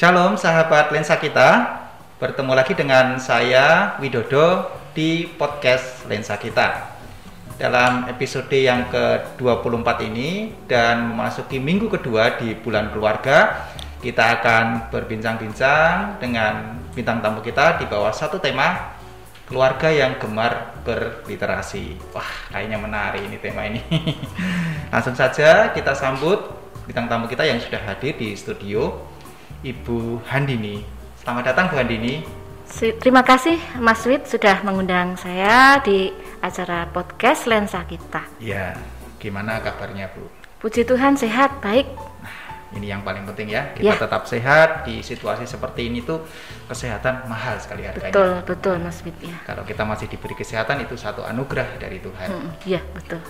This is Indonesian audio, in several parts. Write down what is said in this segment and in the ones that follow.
Shalom sahabat lensa kita, bertemu lagi dengan saya Widodo di podcast lensa kita. Dalam episode yang ke-24 ini dan memasuki minggu kedua di bulan keluarga, kita akan berbincang-bincang dengan bintang tamu kita di bawah satu tema keluarga yang gemar berliterasi. Wah, kayaknya menarik ini tema ini. Langsung saja kita sambut bintang tamu kita yang sudah hadir di studio Ibu Handini. Selamat datang Bu Handini. Terima kasih Mas Wid sudah mengundang saya di acara podcast Lensa kita. Ya, gimana kabarnya Bu? Puji Tuhan sehat, baik. Nah, ini yang paling penting ya, kita ya. tetap sehat di situasi seperti ini tuh kesehatan mahal sekali harganya. Betul, betul Mas Wid ya. Kalau kita masih diberi kesehatan itu satu anugerah dari Tuhan. Iya, hmm, betul.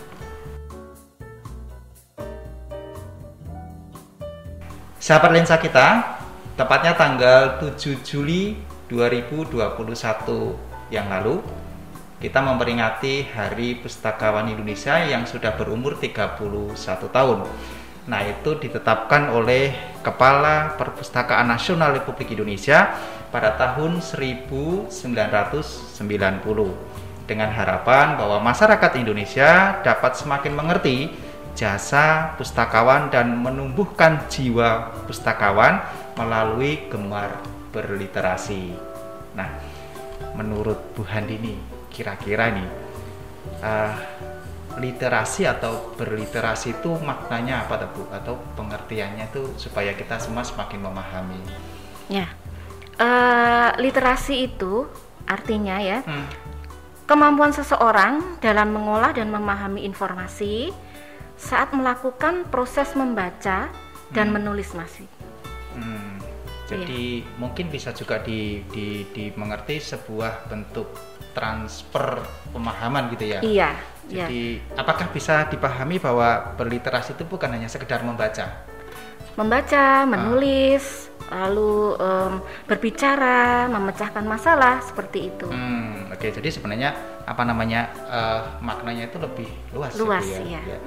Sahabat lensa kita, tepatnya tanggal 7 Juli 2021 yang lalu kita memperingati Hari Pustakawan Indonesia yang sudah berumur 31 tahun. Nah, itu ditetapkan oleh Kepala Perpustakaan Nasional Republik Indonesia pada tahun 1990 dengan harapan bahwa masyarakat Indonesia dapat semakin mengerti jasa pustakawan dan menumbuhkan jiwa pustakawan melalui gemar berliterasi. Nah, menurut Bu Handini, kira-kira nih uh, literasi atau berliterasi itu maknanya apa Bu? Atau pengertiannya itu supaya kita semua semakin memahami? Ya, uh, literasi itu artinya ya hmm. kemampuan seseorang dalam mengolah dan memahami informasi saat melakukan proses membaca dan hmm. menulis masih. Hmm, jadi iya. mungkin bisa juga di, di, dimengerti sebuah bentuk transfer pemahaman gitu ya. Iya. Jadi iya. apakah bisa dipahami bahwa berliterasi itu bukan hanya sekedar membaca? Membaca, ah. menulis, ah. lalu um, berbicara, memecahkan masalah seperti itu. Hmm, Oke, okay. jadi sebenarnya apa namanya uh, maknanya itu lebih luas. Gitu luas gitu ya. iya. ya.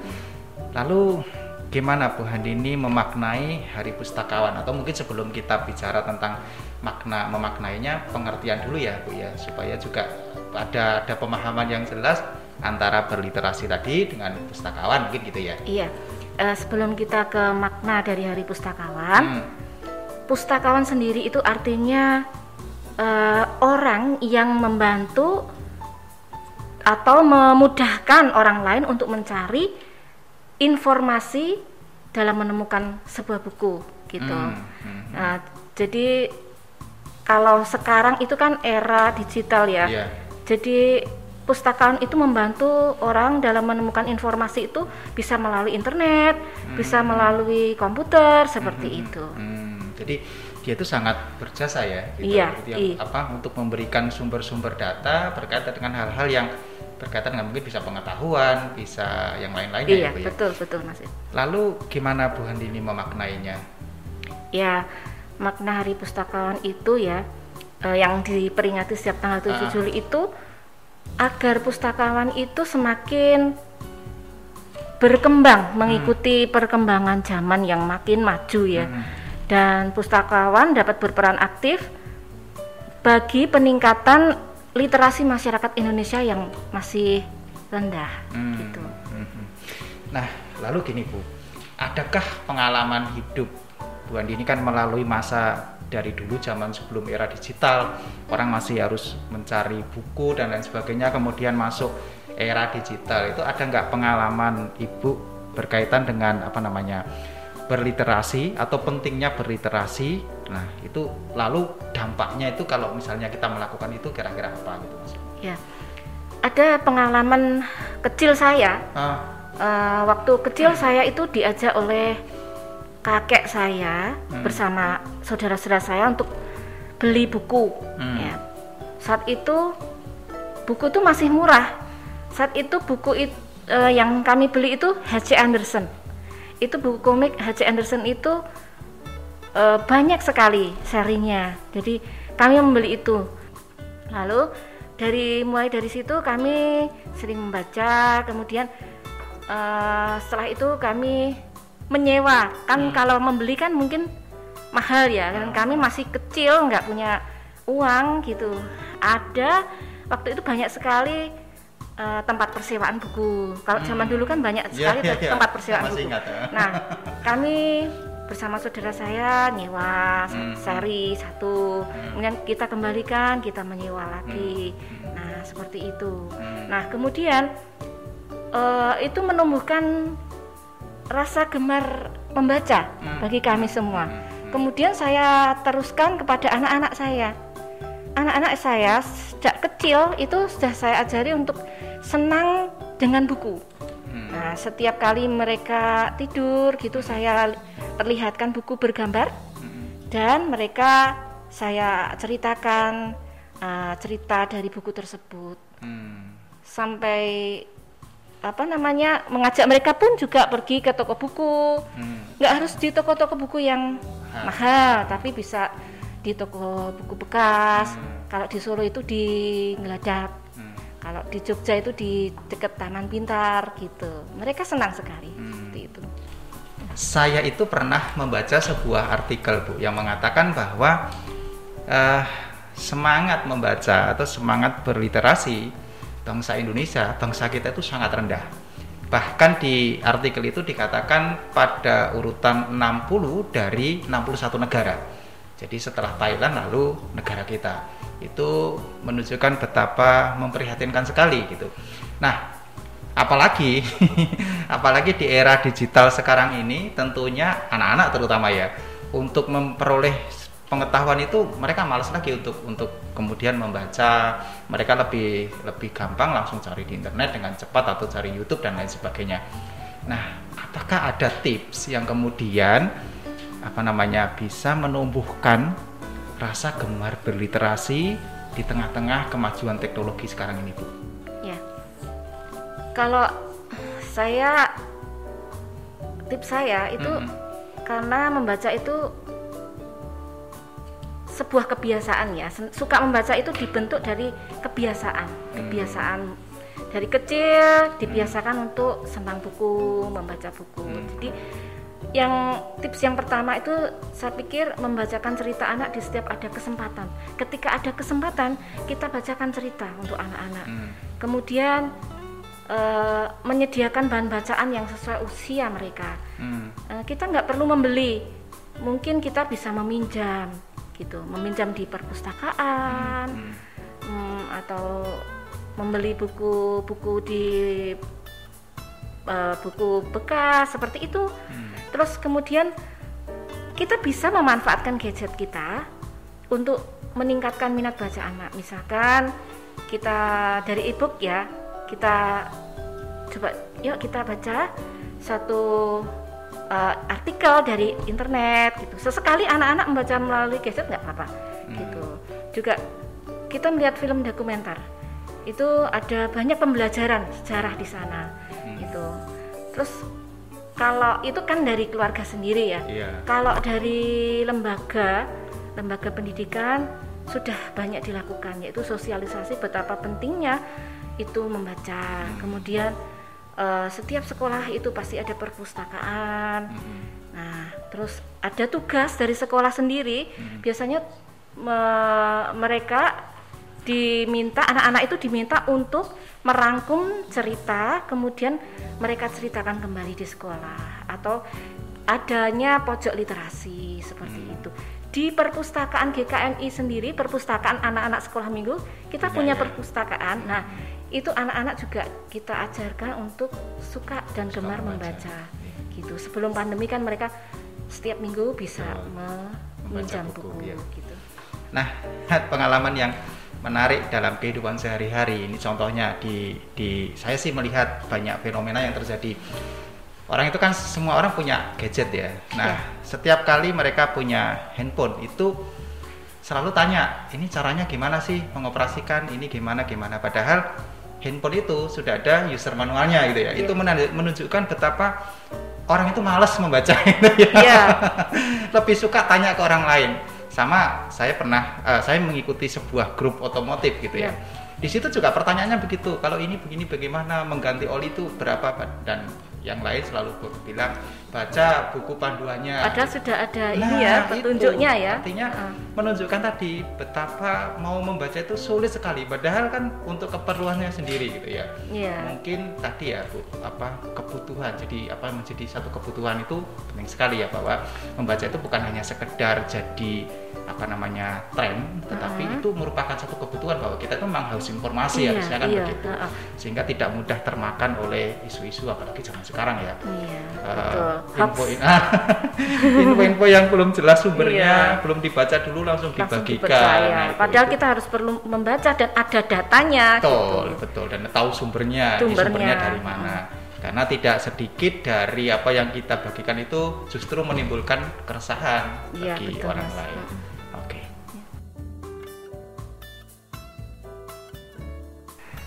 Lalu gimana Bu Handini memaknai Hari Pustakawan atau mungkin sebelum kita bicara tentang makna memaknainya pengertian dulu ya Bu ya supaya juga ada ada pemahaman yang jelas antara berliterasi tadi dengan pustakawan mungkin gitu ya. Iya. Uh, sebelum kita ke makna dari Hari Pustakawan, hmm. pustakawan sendiri itu artinya uh, orang yang membantu atau memudahkan orang lain untuk mencari informasi dalam menemukan sebuah buku gitu. Hmm, hmm, hmm. Nah, jadi kalau sekarang itu kan era digital ya. Yeah. Jadi pustakaan itu membantu orang dalam menemukan informasi itu bisa melalui internet, hmm. bisa melalui komputer seperti hmm, hmm itu. Hmm. Jadi dia itu sangat berjasa ya, gitu. Iya, iya. apa untuk memberikan sumber-sumber data berkaitan dengan hal-hal yang berkaitan dengan mungkin bisa pengetahuan, bisa yang lain-lainnya. Iya, ya, betul ya. betul Mas. Lalu gimana Bu Handini memaknainya? Ya, makna Hari Pustakawan itu ya eh, yang diperingati setiap tanggal 7 uh. Ah. Juli itu agar pustakawan itu semakin berkembang mengikuti hmm. perkembangan zaman yang makin maju ya. Hmm. Dan pustakawan dapat berperan aktif bagi peningkatan literasi masyarakat Indonesia yang masih rendah hmm. gitu. Hmm. Nah, lalu gini Bu, adakah pengalaman hidup Bu Andi ini kan melalui masa dari dulu zaman sebelum era digital, orang masih harus mencari buku dan lain sebagainya, kemudian masuk era digital itu ada nggak pengalaman Ibu berkaitan dengan apa namanya berliterasi atau pentingnya berliterasi nah itu lalu dampaknya itu kalau misalnya kita melakukan itu kira-kira apa gitu mas ya ada pengalaman kecil saya ah. uh, waktu kecil hmm. saya itu diajak oleh kakek saya hmm. bersama saudara-saudara saya untuk beli buku hmm. ya saat itu buku itu masih murah saat itu buku itu uh, yang kami beli itu H.C. Anderson itu buku komik H.C. Anderson itu uh, banyak sekali serinya. Jadi kami membeli itu. Lalu dari mulai dari situ kami sering membaca, kemudian uh, setelah itu kami menyewa. Kan hmm. kalau membeli kan mungkin mahal ya dan kami masih kecil nggak punya uang gitu ada waktu itu banyak sekali uh, tempat persewaan buku kalau hmm. zaman dulu kan banyak iya, sekali yeah, yeah, tempat persewaan buku ingat, ya. nah kami bersama saudara saya nyewa hmm. seri satu hmm. kemudian kita kembalikan kita menyewa lagi hmm. nah seperti itu hmm. nah kemudian uh, itu menumbuhkan rasa gemar membaca hmm. bagi kami semua. Hmm. hmm. Kemudian saya teruskan kepada anak-anak saya. Anak-anak saya sejak kecil itu sudah saya ajari untuk senang dengan buku. Hmm. Nah, setiap kali mereka tidur gitu saya perlihatkan buku bergambar hmm. dan mereka saya ceritakan uh, cerita dari buku tersebut. Hmm. Sampai apa namanya mengajak mereka pun juga pergi ke toko buku hmm. nggak harus di toko-toko buku yang ha. mahal tapi bisa di toko buku bekas hmm. Kalau di Solo itu di Ngeladak hmm. kalau di Jogja itu di dekat Taman Pintar gitu mereka senang sekali hmm. seperti itu saya itu pernah membaca sebuah artikel bu yang mengatakan bahwa uh, semangat membaca atau semangat berliterasi bangsa Indonesia, bangsa kita itu sangat rendah. Bahkan di artikel itu dikatakan pada urutan 60 dari 61 negara. Jadi setelah Thailand lalu negara kita. Itu menunjukkan betapa memprihatinkan sekali gitu. Nah, apalagi apalagi di era digital sekarang ini tentunya anak-anak terutama ya untuk memperoleh pengetahuan itu mereka malas lagi untuk untuk kemudian membaca mereka lebih lebih gampang langsung cari di internet dengan cepat atau cari YouTube dan lain sebagainya nah apakah ada tips yang kemudian apa namanya bisa menumbuhkan rasa gemar berliterasi di tengah-tengah kemajuan teknologi sekarang ini bu ya kalau saya tips saya itu mm -hmm. karena membaca itu sebuah kebiasaan ya suka membaca itu dibentuk dari kebiasaan hmm. kebiasaan dari kecil dibiasakan hmm. untuk senang buku membaca buku hmm. jadi yang tips yang pertama itu saya pikir membacakan cerita anak di setiap ada kesempatan ketika ada kesempatan kita bacakan cerita untuk anak-anak hmm. kemudian uh, menyediakan bahan bacaan yang sesuai usia mereka hmm. uh, kita nggak perlu membeli mungkin kita bisa meminjam gitu meminjam di perpustakaan hmm. Hmm, atau membeli buku-buku di uh, buku bekas seperti itu hmm. Terus kemudian kita bisa memanfaatkan gadget kita untuk meningkatkan minat baca anak misalkan kita dari ebook ya kita coba yuk kita baca satu uh, artikel dari internet gitu. Sesekali anak-anak membaca melalui gadget nggak apa-apa hmm. gitu. Juga kita melihat film dokumenter itu ada banyak pembelajaran sejarah di sana hmm. gitu. Terus kalau itu kan dari keluarga sendiri ya. Yeah. Kalau dari lembaga lembaga pendidikan sudah banyak dilakukan yaitu sosialisasi betapa pentingnya itu membaca. Hmm. Kemudian uh, setiap sekolah itu pasti ada perpustakaan. Mm-hmm. Nah, terus ada tugas dari sekolah sendiri. Mm-hmm. Biasanya me mereka diminta anak-anak itu diminta untuk merangkum cerita, kemudian mereka ceritakan kembali di sekolah atau adanya pojok literasi seperti hmm. itu. Di perpustakaan GKMI sendiri, perpustakaan anak-anak sekolah minggu, kita punya ya. perpustakaan. Nah, itu anak-anak juga kita ajarkan untuk suka dan suka gemar membaca. membaca gitu sebelum pandemi kan mereka setiap minggu bisa meminjam buku, buku ya. gitu nah pengalaman yang menarik dalam kehidupan sehari-hari ini contohnya di di saya sih melihat banyak fenomena yang terjadi orang itu kan semua orang punya gadget ya nah ya. setiap kali mereka punya handphone itu selalu tanya ini caranya gimana sih mengoperasikan ini gimana gimana padahal handphone itu sudah ada user manualnya gitu ya. Yeah. Itu menunjukkan betapa orang itu malas membaca itu ya. Yeah. Lebih suka tanya ke orang lain. Sama saya pernah uh, saya mengikuti sebuah grup otomotif gitu ya. Iya. Di situ juga pertanyaannya begitu. Kalau ini begini bagaimana mengganti oli itu berapa dan yang lain selalu bilang baca buku panduannya. Padahal sudah ada nah, ini ya petunjuknya itu, ya. Artinya uh. menunjukkan tadi betapa mau membaca itu sulit sekali. Padahal kan untuk keperluannya sendiri gitu ya. Yeah. Mungkin tadi ya bu apa kebutuhan. Jadi apa menjadi satu kebutuhan itu penting sekali ya bahwa membaca itu bukan hanya sekedar jadi apa namanya tren, tetapi uh -huh. itu merupakan satu kebutuhan bahwa kita itu memang harus informasi iya, harusnya kan iya, begitu, uh -uh. sehingga tidak mudah termakan oleh isu-isu apalagi zaman sekarang ya. Iya, uh, info info-info yang belum jelas sumbernya, iya. belum dibaca dulu langsung, langsung dibagikan. Nah, Padahal itu. kita harus perlu membaca dan ada datanya. Betul, gitu. betul dan tahu sumbernya, sumbernya, sumbernya dari mana. Uh karena tidak sedikit dari apa yang kita bagikan itu justru menimbulkan keresahan ya, bagi betul, orang mas. lain.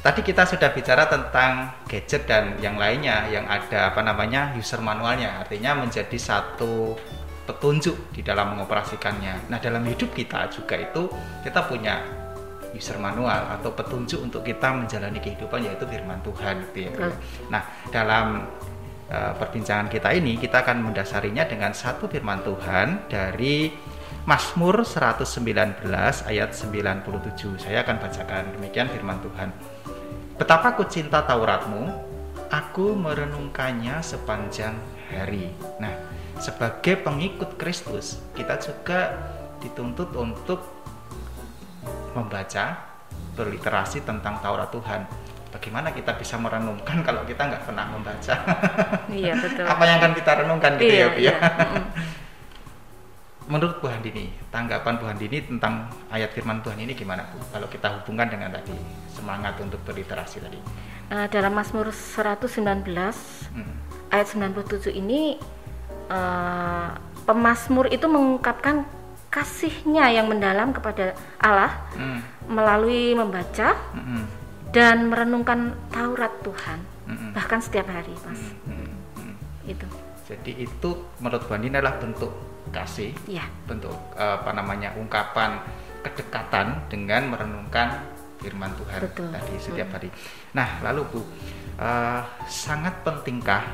Tadi kita sudah bicara tentang gadget dan yang lainnya yang ada apa namanya user manualnya, artinya menjadi satu petunjuk di dalam mengoperasikannya. Nah, dalam hidup kita juga itu kita punya user manual atau petunjuk untuk kita menjalani kehidupan yaitu firman Tuhan gitu ya. Nah, dalam uh, perbincangan kita ini kita akan mendasarinya dengan satu firman Tuhan dari Mazmur 119 ayat 97. Saya akan bacakan demikian firman Tuhan. Betapa ku cinta Tauratmu, aku merenungkannya sepanjang hari. Nah, sebagai pengikut Kristus, kita juga dituntut untuk membaca, berliterasi tentang Taurat Tuhan. Bagaimana kita bisa merenungkan kalau kita nggak pernah membaca? Iya betul. Apa yang akan kita renungkan gitu iya, ya, Bu ya? Iya. Menurut Bu Handini, tanggapan Bu Handini tentang ayat firman Tuhan ini gimana Bu? Kalau kita hubungkan dengan tadi semangat untuk berliterasi tadi? Uh, dalam Mazmur 119 hmm. ayat 97 ini uh, pemazmur itu mengungkapkan kasihnya yang mendalam kepada Allah hmm. melalui membaca hmm. dan merenungkan Taurat Tuhan hmm. bahkan setiap hari, Mas. Hmm. Hmm. Itu. Jadi itu menurut Bandi adalah bentuk kasih, ya. bentuk apa namanya ungkapan kedekatan dengan merenungkan firman Tuhan Betul. tadi setiap hari. Nah, lalu Bu, uh, sangat pentingkah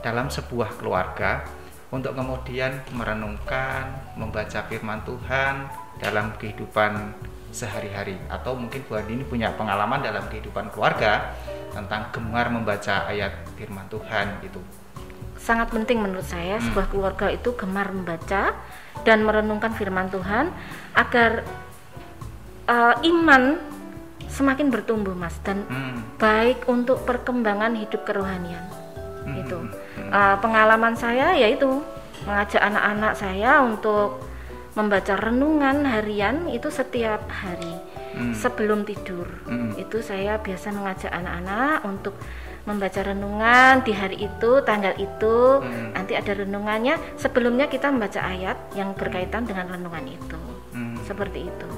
dalam sebuah keluarga untuk kemudian merenungkan, membaca firman Tuhan dalam kehidupan sehari-hari atau mungkin Bu Andi ini punya pengalaman dalam kehidupan keluarga tentang gemar membaca ayat firman Tuhan itu. Sangat penting menurut saya hmm. sebuah keluarga itu gemar membaca dan merenungkan firman Tuhan agar uh, iman semakin bertumbuh mas dan hmm. baik untuk perkembangan hidup kerohanian hmm. itu uh, pengalaman saya yaitu mengajak anak-anak saya untuk membaca renungan harian itu setiap hari hmm. sebelum tidur hmm. itu saya biasa mengajak anak-anak untuk membaca renungan di hari itu tanggal itu hmm. nanti ada renungannya sebelumnya kita membaca ayat yang berkaitan dengan renungan itu hmm. seperti itu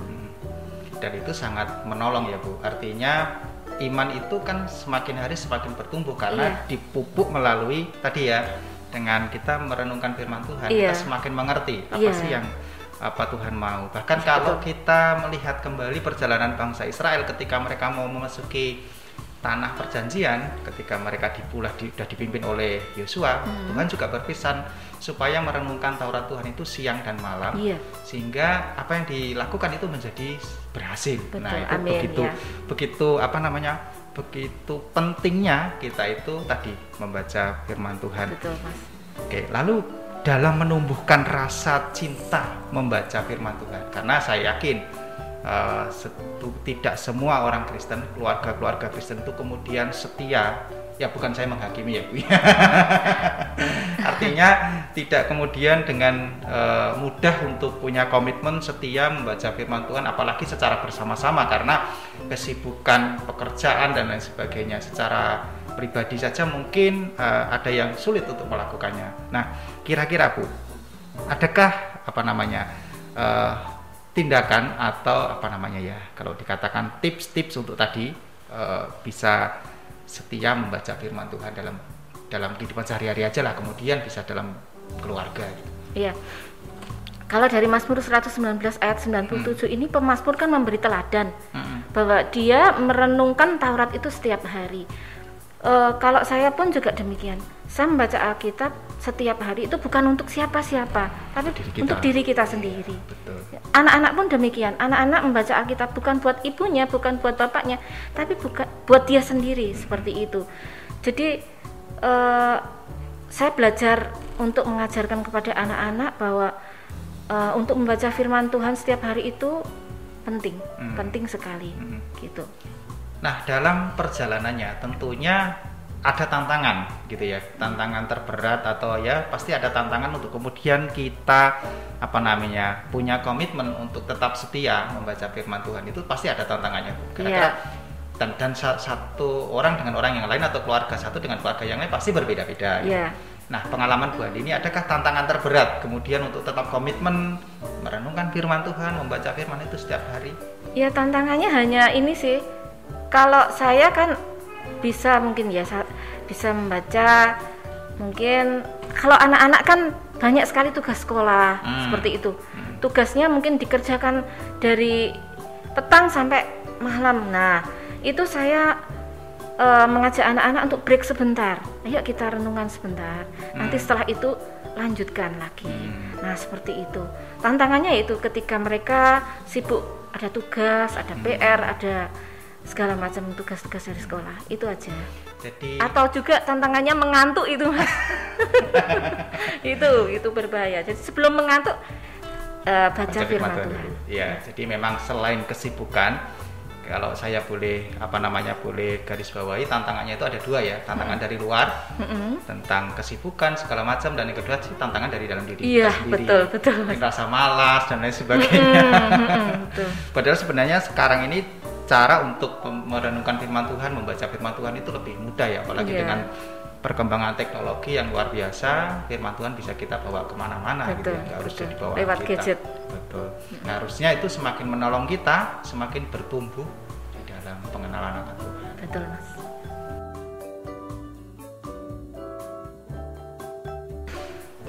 dan itu sangat menolong ya Bu. Artinya iman itu kan semakin hari semakin bertumbuh karena iya. dipupuk melalui tadi ya dengan kita merenungkan firman Tuhan iya. kita semakin mengerti apa iya. sih yang apa Tuhan mau. Bahkan kalau kita melihat kembali perjalanan bangsa Israel ketika mereka mau memasuki tanah perjanjian ketika mereka dipulah di, sudah dipimpin oleh Yosua hmm. Tuhan juga berpesan supaya merenungkan Taurat Tuhan itu siang dan malam iya. sehingga apa yang dilakukan itu menjadi berhasil Betul, nah itu amin, begitu ya. begitu apa namanya begitu pentingnya kita itu tadi membaca firman Tuhan Betul, Mas. oke lalu dalam menumbuhkan rasa cinta membaca firman Tuhan karena saya yakin uh, tidak semua orang Kristen, keluarga-keluarga Kristen itu kemudian setia. Ya bukan saya menghakimi ya Bu. Artinya tidak kemudian dengan uh, mudah untuk punya komitmen setia membaca firman Tuhan apalagi secara bersama-sama karena kesibukan pekerjaan dan lain sebagainya secara pribadi saja mungkin uh, ada yang sulit untuk melakukannya. Nah, kira-kira Bu, adakah apa namanya uh, tindakan atau apa namanya ya kalau dikatakan tips-tips untuk tadi e, bisa setia membaca firman Tuhan dalam dalam kehidupan sehari-hari aja lah kemudian bisa dalam keluarga gitu. Iya. Kalau dari Mazmur 119 ayat 97 hmm. ini pemazmur kan memberi teladan hmm. bahwa dia merenungkan Taurat itu setiap hari. Uh, kalau saya pun juga demikian. Saya membaca Alkitab setiap hari itu bukan untuk siapa-siapa, tapi diri kita. untuk diri kita sendiri. Anak-anak pun demikian. Anak-anak membaca Alkitab bukan buat ibunya, bukan buat bapaknya, tapi bukan buat dia sendiri hmm. seperti itu. Jadi uh, saya belajar untuk mengajarkan kepada anak-anak bahwa uh, untuk membaca Firman Tuhan setiap hari itu penting, hmm. penting sekali, hmm. gitu. Nah, dalam perjalanannya tentunya ada tantangan gitu ya, tantangan terberat atau ya pasti ada tantangan untuk kemudian kita apa namanya punya komitmen untuk tetap setia membaca firman Tuhan itu pasti ada tantangannya. Kira-kira yeah. dan dan satu orang dengan orang yang lain atau keluarga satu dengan keluarga yang lain pasti berbeda-beda. Yeah. Nah, pengalaman Bu ini adakah tantangan terberat kemudian untuk tetap komitmen merenungkan firman Tuhan, membaca firman itu setiap hari? Ya, tantangannya hanya ini sih kalau saya kan bisa mungkin ya bisa membaca mungkin kalau anak-anak kan banyak sekali tugas sekolah hmm. seperti itu hmm. tugasnya mungkin dikerjakan dari petang sampai malam nah itu saya e, mengajak anak-anak untuk break sebentar ayo kita renungan sebentar hmm. nanti setelah itu lanjutkan lagi hmm. nah seperti itu tantangannya itu ketika mereka sibuk ada tugas ada hmm. PR ada segala macam tugas-tugas dari sekolah. Itu aja. Jadi atau juga tantangannya mengantuk itu mas. Itu itu berbahaya. Jadi sebelum mengantuk uh, baca, firman Tuhan. Ya jadi memang selain kesibukan kalau saya boleh apa namanya boleh garis bawahi tantangannya itu ada dua ya. Tantangan hmm. dari luar hmm. tentang kesibukan segala macam dan yang kedua sih tantangan dari dalam diri iya, kita sendiri. betul betul. Rasa malas dan lain sebagainya. Hmm, betul. padahal sebenarnya sekarang ini cara untuk merenungkan firman Tuhan, membaca firman Tuhan itu lebih mudah ya, apalagi yeah. dengan perkembangan teknologi yang luar biasa, firman Tuhan bisa kita bawa ke mana-mana gitu ya, nggak harus jadi bawa lewat kita. gadget. Betul. Nah, harusnya itu semakin menolong kita, semakin bertumbuh di dalam pengenalan akan Tuhan. Betul, Mas.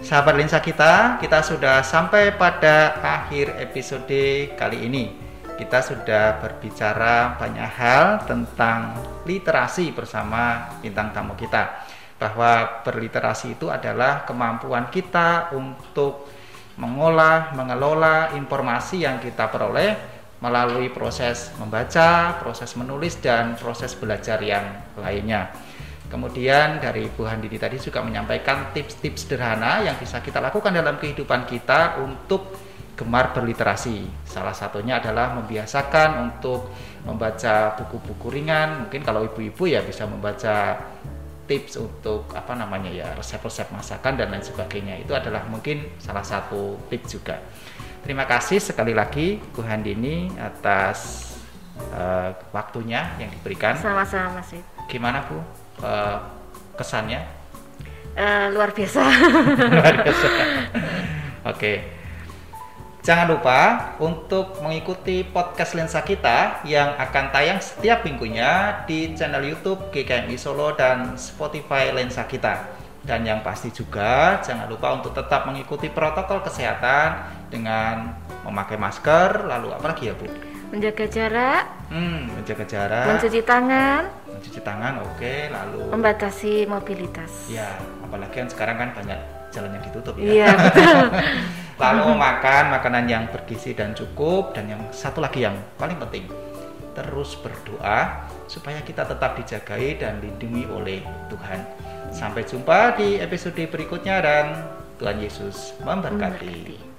Sahabat lensa kita, kita sudah sampai pada akhir episode kali ini kita sudah berbicara banyak hal tentang literasi bersama bintang tamu kita bahwa berliterasi itu adalah kemampuan kita untuk mengolah, mengelola informasi yang kita peroleh melalui proses membaca, proses menulis dan proses belajar yang lainnya. Kemudian dari Bu Handini tadi juga menyampaikan tips-tips sederhana yang bisa kita lakukan dalam kehidupan kita untuk gemar berliterasi. Salah satunya adalah membiasakan untuk membaca buku-buku ringan. Mungkin kalau ibu-ibu ya bisa membaca tips untuk apa namanya ya resep-resep masakan dan lain sebagainya. Itu adalah mungkin salah satu tips juga. Terima kasih sekali lagi Bu Handini atas uh, waktunya yang diberikan. Sama-sama Mas. Gimana Bu uh, kesannya? Uh, luar biasa. luar biasa. Oke. Okay. Jangan lupa untuk mengikuti podcast Lensa kita yang akan tayang setiap minggunya di channel YouTube GKMI Solo dan Spotify Lensa kita. Dan yang pasti juga jangan lupa untuk tetap mengikuti protokol kesehatan dengan memakai masker, lalu apa lagi ya Bu? Menjaga jarak. Hmm, menjaga jarak. Mencuci tangan. Mencuci tangan, oke. Lalu. Membatasi mobilitas. Ya, apalagi kan sekarang kan banyak jalan yang ditutup ya. Iya, betul. Lalu makan makanan yang bergizi dan cukup dan yang satu lagi yang paling penting terus berdoa supaya kita tetap dijagai dan lindungi oleh Tuhan. Sampai jumpa di episode berikutnya dan Tuhan Yesus memberkati. memberkati.